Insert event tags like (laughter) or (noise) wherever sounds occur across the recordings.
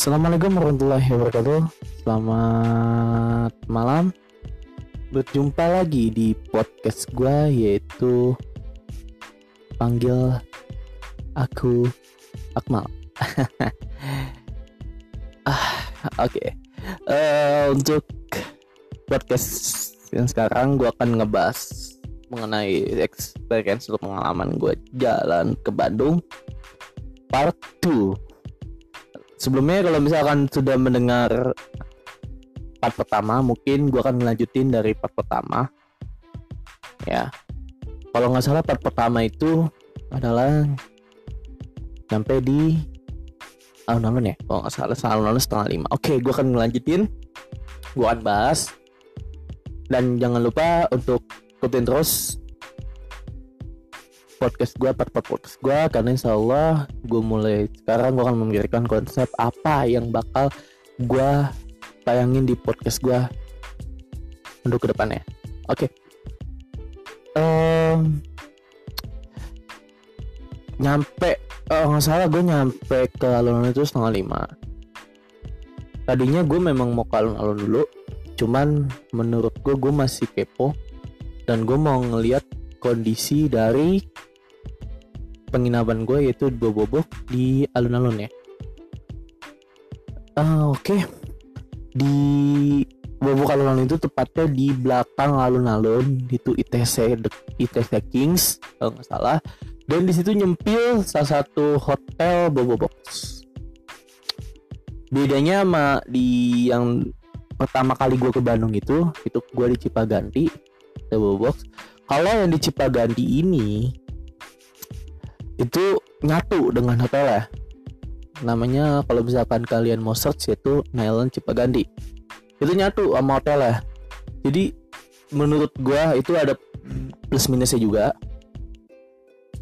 Assalamualaikum warahmatullahi wabarakatuh. Selamat malam. Berjumpa lagi di podcast gue yaitu panggil aku Akmal. (laughs) ah, oke. Okay. Uh, untuk podcast yang sekarang gue akan ngebahas mengenai experience atau pengalaman gue jalan ke Bandung part 2 sebelumnya kalau misalkan sudah mendengar part pertama mungkin gue akan melanjutin dari part pertama. Ya. Kalau nggak salah part pertama itu adalah sampai di alun-alun ya kalau nggak salah alun-alun setengah lima. Oke gue akan melanjutin gue akan bahas. Dan jangan lupa untuk ikutin terus podcast gue part podcast gue karena insya Allah gue mulai sekarang gue akan memikirkan konsep apa yang bakal gue tayangin di podcast gue untuk ke depannya oke okay. um, nyampe oh nggak salah gue nyampe ke alun-alun itu setengah lima tadinya gue memang mau ke alun-alun dulu cuman menurut gue gue masih kepo dan gue mau ngeliat kondisi dari penginapan gue yaitu dua bobok di alun-alun ya. Uh, Oke, okay. di bobok alun-alun itu tepatnya di belakang alun-alun itu ITC ITC Kings kalau nggak salah. Dan di situ nyempil salah satu hotel Bobo Box. Bedanya sama di yang pertama kali gue ke Bandung itu, itu gue di Cipaganti, Bobo Box. Kalau yang di Cipaganti ini itu nyatu dengan hotel ya namanya kalau misalkan kalian mau search yaitu Nyland Cipaganti itu nyatu sama hotel ya jadi menurut gua itu ada plus minusnya juga.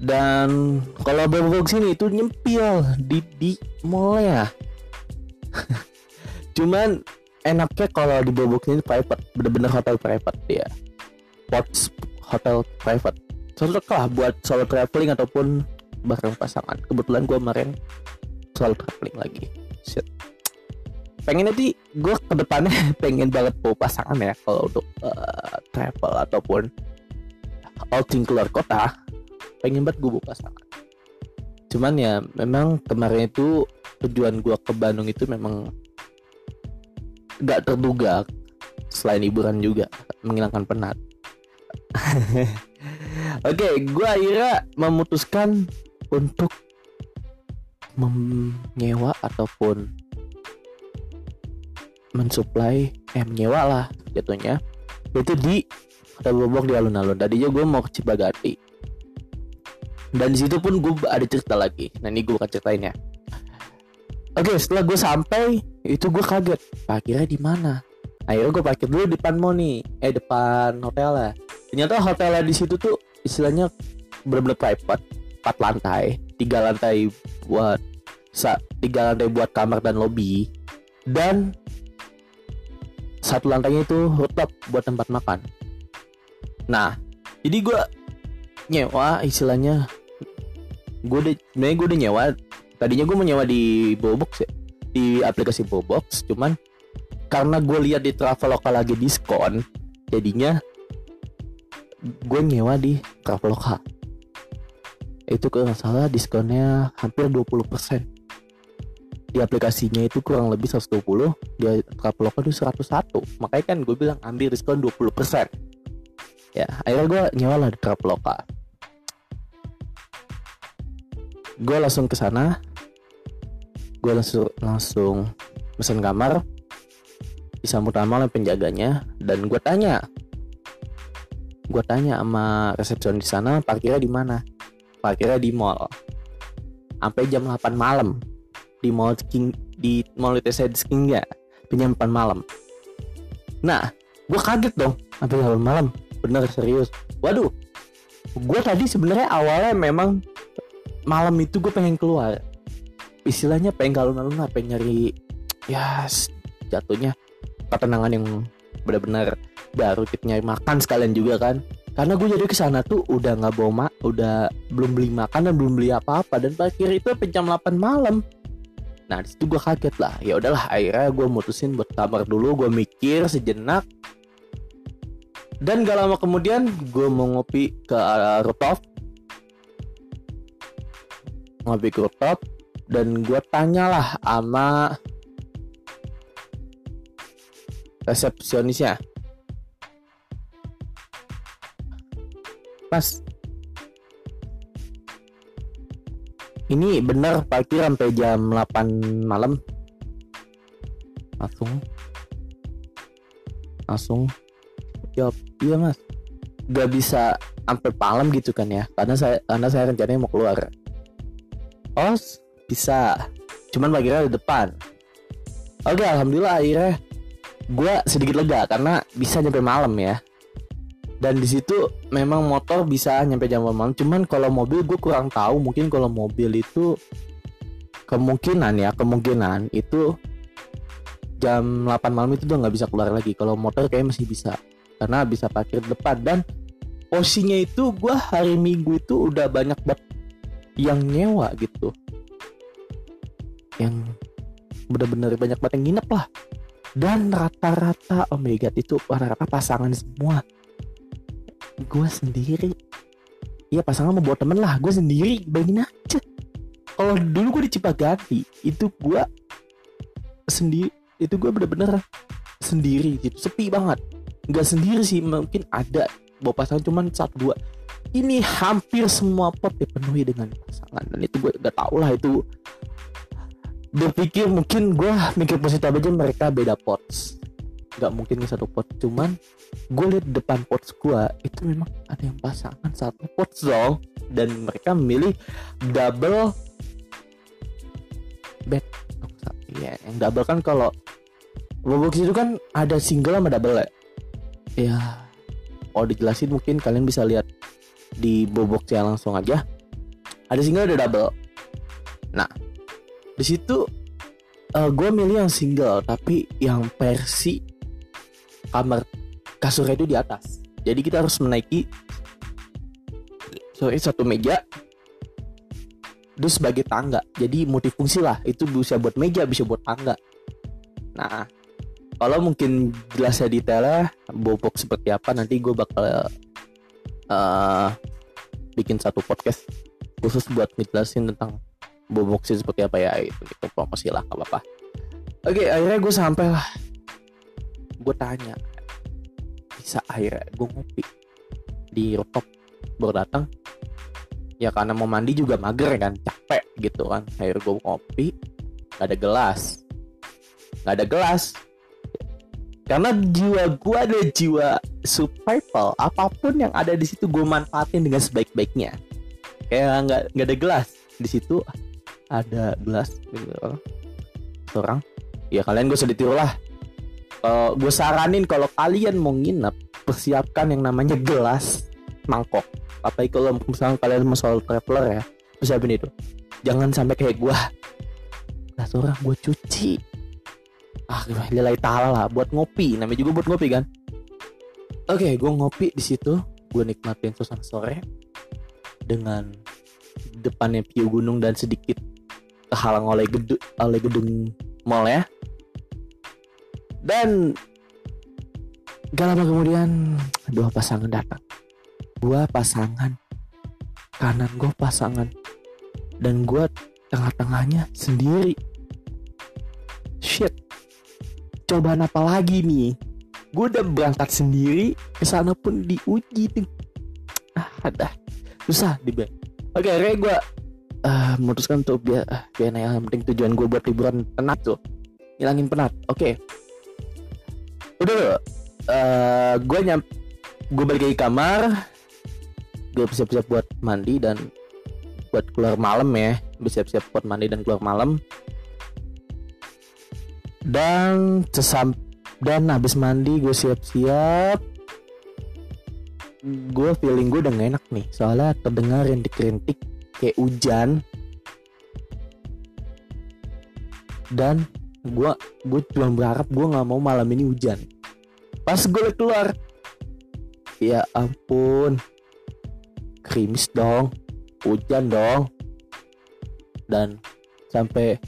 Dan kalau bawa sini itu nyempil di di mall ya (laughs) cuman enaknya kalau di Bobok ini private. Bener-bener hotel private ya. Pots hotel private. Cocok lah buat solo traveling ataupun bareng pasangan. Kebetulan gue kemarin soal traveling lagi. Shit. pengen nanti gue ke depannya (laughs) pengen banget bawa pasangan ya kalau untuk uh, travel ataupun outing keluar kota pengen banget gue bawa pasangan. Cuman ya memang kemarin itu tujuan gue ke Bandung itu memang gak terduga selain hiburan juga menghilangkan penat. (laughs) Oke, okay, gue akhirnya memutuskan untuk menyewa ataupun mensuplai eh menyewa lah jatuhnya. Itu di ada bobok di alun-alun. Tadinya gue mau ke Cipagati dan di situ pun gue ada cerita lagi. Nah ini gue bukan ceritain ya. Oke setelah gue sampai itu gue kaget. Parkirnya di mana? Akhirnya gue parkir dulu di depan Moni eh depan hotel lah ternyata hotelnya di situ tuh istilahnya bener-bener private empat lantai tiga lantai buat tiga lantai buat kamar dan lobby dan satu lantainya itu rooftop buat tempat makan. Nah jadi gue nyewa istilahnya gue udah sebenarnya gue udah nyewa tadinya gue mau nyewa di Bobox ya di aplikasi Bobox cuman karena gue lihat di Traveloka lagi diskon jadinya gue nyewa di Traveloka itu kalau salah diskonnya hampir 20% di aplikasinya itu kurang lebih 120 di Traveloka itu 101 makanya kan gue bilang ambil diskon 20% ya akhirnya gue nyewa lah di Traveloka gue langsung ke sana. Gue langsung langsung pesan kamar. Disambut sama oleh penjaganya dan gue tanya. Gue tanya sama resepsionis di sana parkirnya di mana parkirnya di mall. Sampai jam 8 malam. Di mall King di mall ITC King ya. 8 malam. Nah gue kaget dong. Sampai 8 malam. Bener serius. Waduh. Gue tadi sebenarnya awalnya memang malam itu gue pengen keluar. Istilahnya pengen galon-galon pengen nyari ya jatuhnya ketenangan yang benar-benar baru kita nyari makan sekalian juga kan karena gue jadi ke sana tuh udah nggak bawa mak udah belum beli makan dan belum beli apa-apa. Dan parkir itu jam 8 malam. Nah di situ gue kaget lah. Ya udahlah akhirnya gue mutusin buat kamar dulu gue mikir sejenak. Dan gak lama kemudian gue mau ngopi ke uh, rooftop. Ngopi ke rooftop dan gue tanyalah sama resepsionisnya Mas ini benar parkir sampai jam 8 malam. Langsung. Langsung. Jawab iya mas. Gak bisa sampai malam gitu kan ya karena saya karena saya rencananya mau keluar. Oh bisa. Cuman parkirnya di depan. Oke alhamdulillah akhirnya gue sedikit lega karena bisa nyampe malam ya dan di situ memang motor bisa nyampe jam malam. Cuman kalau mobil gue kurang tahu. Mungkin kalau mobil itu kemungkinan ya kemungkinan itu jam 8 malam itu udah nggak bisa keluar lagi. Kalau motor kayak masih bisa. Karena bisa parkir depan. Dan posisinya itu gue hari minggu itu udah banyak banget yang nyewa gitu. Yang bener-bener banyak banget yang nginep lah. Dan rata-rata oh itu rata-rata pasangan semua gue sendiri. Iya pasangan mau buat temen lah. Gue sendiri bayangin aja. Kalau dulu gue di Cipaganti itu gue sendiri itu gue bener-bener sendiri gitu. Sepi banget. Nggak sendiri sih mungkin ada bawa pasangan cuman satu dua ini hampir semua pot dipenuhi dengan pasangan. Dan itu gue gak tau lah itu. Berpikir mungkin gue mikir positif aja mereka beda pots nggak mungkin ke satu pot. Cuman gue lihat depan pot gue itu memang ada yang pasangan satu pot dong dan mereka memilih double bed. Ya yang double kan kalau bobox itu kan ada single sama double ya? Ya oh dijelasin mungkin kalian bisa lihat di bobox ya langsung aja. Ada single ada double. Nah di situ uh, gue milih yang single tapi yang versi kamar kasurnya itu di atas. Jadi kita harus menaiki sorry satu meja terus sebagai tangga. Jadi multifungsi lah. Itu bisa buat meja bisa buat tangga. Nah kalau mungkin jelasnya detailnya bobok seperti apa nanti gue bakal uh, bikin satu podcast khusus buat ngejelasin tentang boboksi seperti apa ya itu gitu promosi lah apa apa oke akhirnya gue sampai lah gue tanya bisa akhirnya gue ngopi di rooftop? Baru datang ya karena mau mandi juga mager kan capek gitu kan. Akhirnya gue ngopi gak ada gelas. Gak ada gelas. Karena jiwa gue ada jiwa survival. Apa pun yang ada di situ gue manfaatin dengan sebaik-baiknya. Kayak nggak nggak ada gelas. Di situ ada gelas gitu. Seorang ya kalian gue sedih lah uh, gue saranin kalau kalian mau nginep persiapkan yang namanya gelas mangkok. Apa kalau misalnya kalian mau soal traveler ya persiapin itu. Jangan sampai kayak gue gelas orang gue cuci. Ah nilai taala lah buat ngopi. Namanya juga buat ngopi kan? Oke okay, gue ngopi di situ. Gue nikmatin suasana sore dengan depannya view gunung dan sedikit kehalang oleh gedung oleh gedung mall ya dan gak lama kemudian dua pasangan datang. Gua pasangan kanan gue pasangan dan gue tengah-tengahnya sendiri. Shit. Cobaan apa lagi nih? Gue udah berangkat sendiri ke sana pun diuji nih. Ah ada susah di oke okay, gue uh, memutuskan untuk biar uh, biar yang penting tujuan gue buat liburan penat tuh. Ngilangin penat. Oke. okay. Udah uh, eh, gue nyam gue balik ke kamar. Gue siap-siap buat mandi dan buat keluar malam ya. Siap-siap buat mandi dan keluar malam. Dan sesam dan habis mandi gue siap-siap. Gue feeling gue udah gak enak nih. Soalnya terdengar yang dikritik kayak hujan. Dan gue gue cuma berharap gue nggak mau malam ini hujan. Pas gue keluar ya ampun krimis dong hujan dong. Dan sampai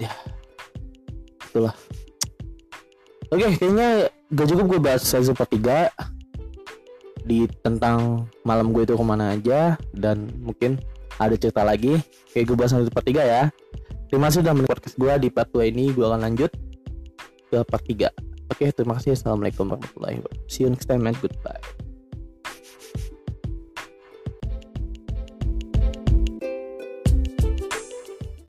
ya itulah. Oke kayaknya gak cukup gue bahas part 3 di tentang malam gue itu ke mana aja dan mungkin ada cerita lagi. Kayak gue bahas part 3 ya terima kasih sudah menonton podcast gue di part 2 ini. Gue akan lanjut ke part 3 oke terima kasih. Assalamualaikum warahmatullahi wabarakatuh. See you next time and goodbye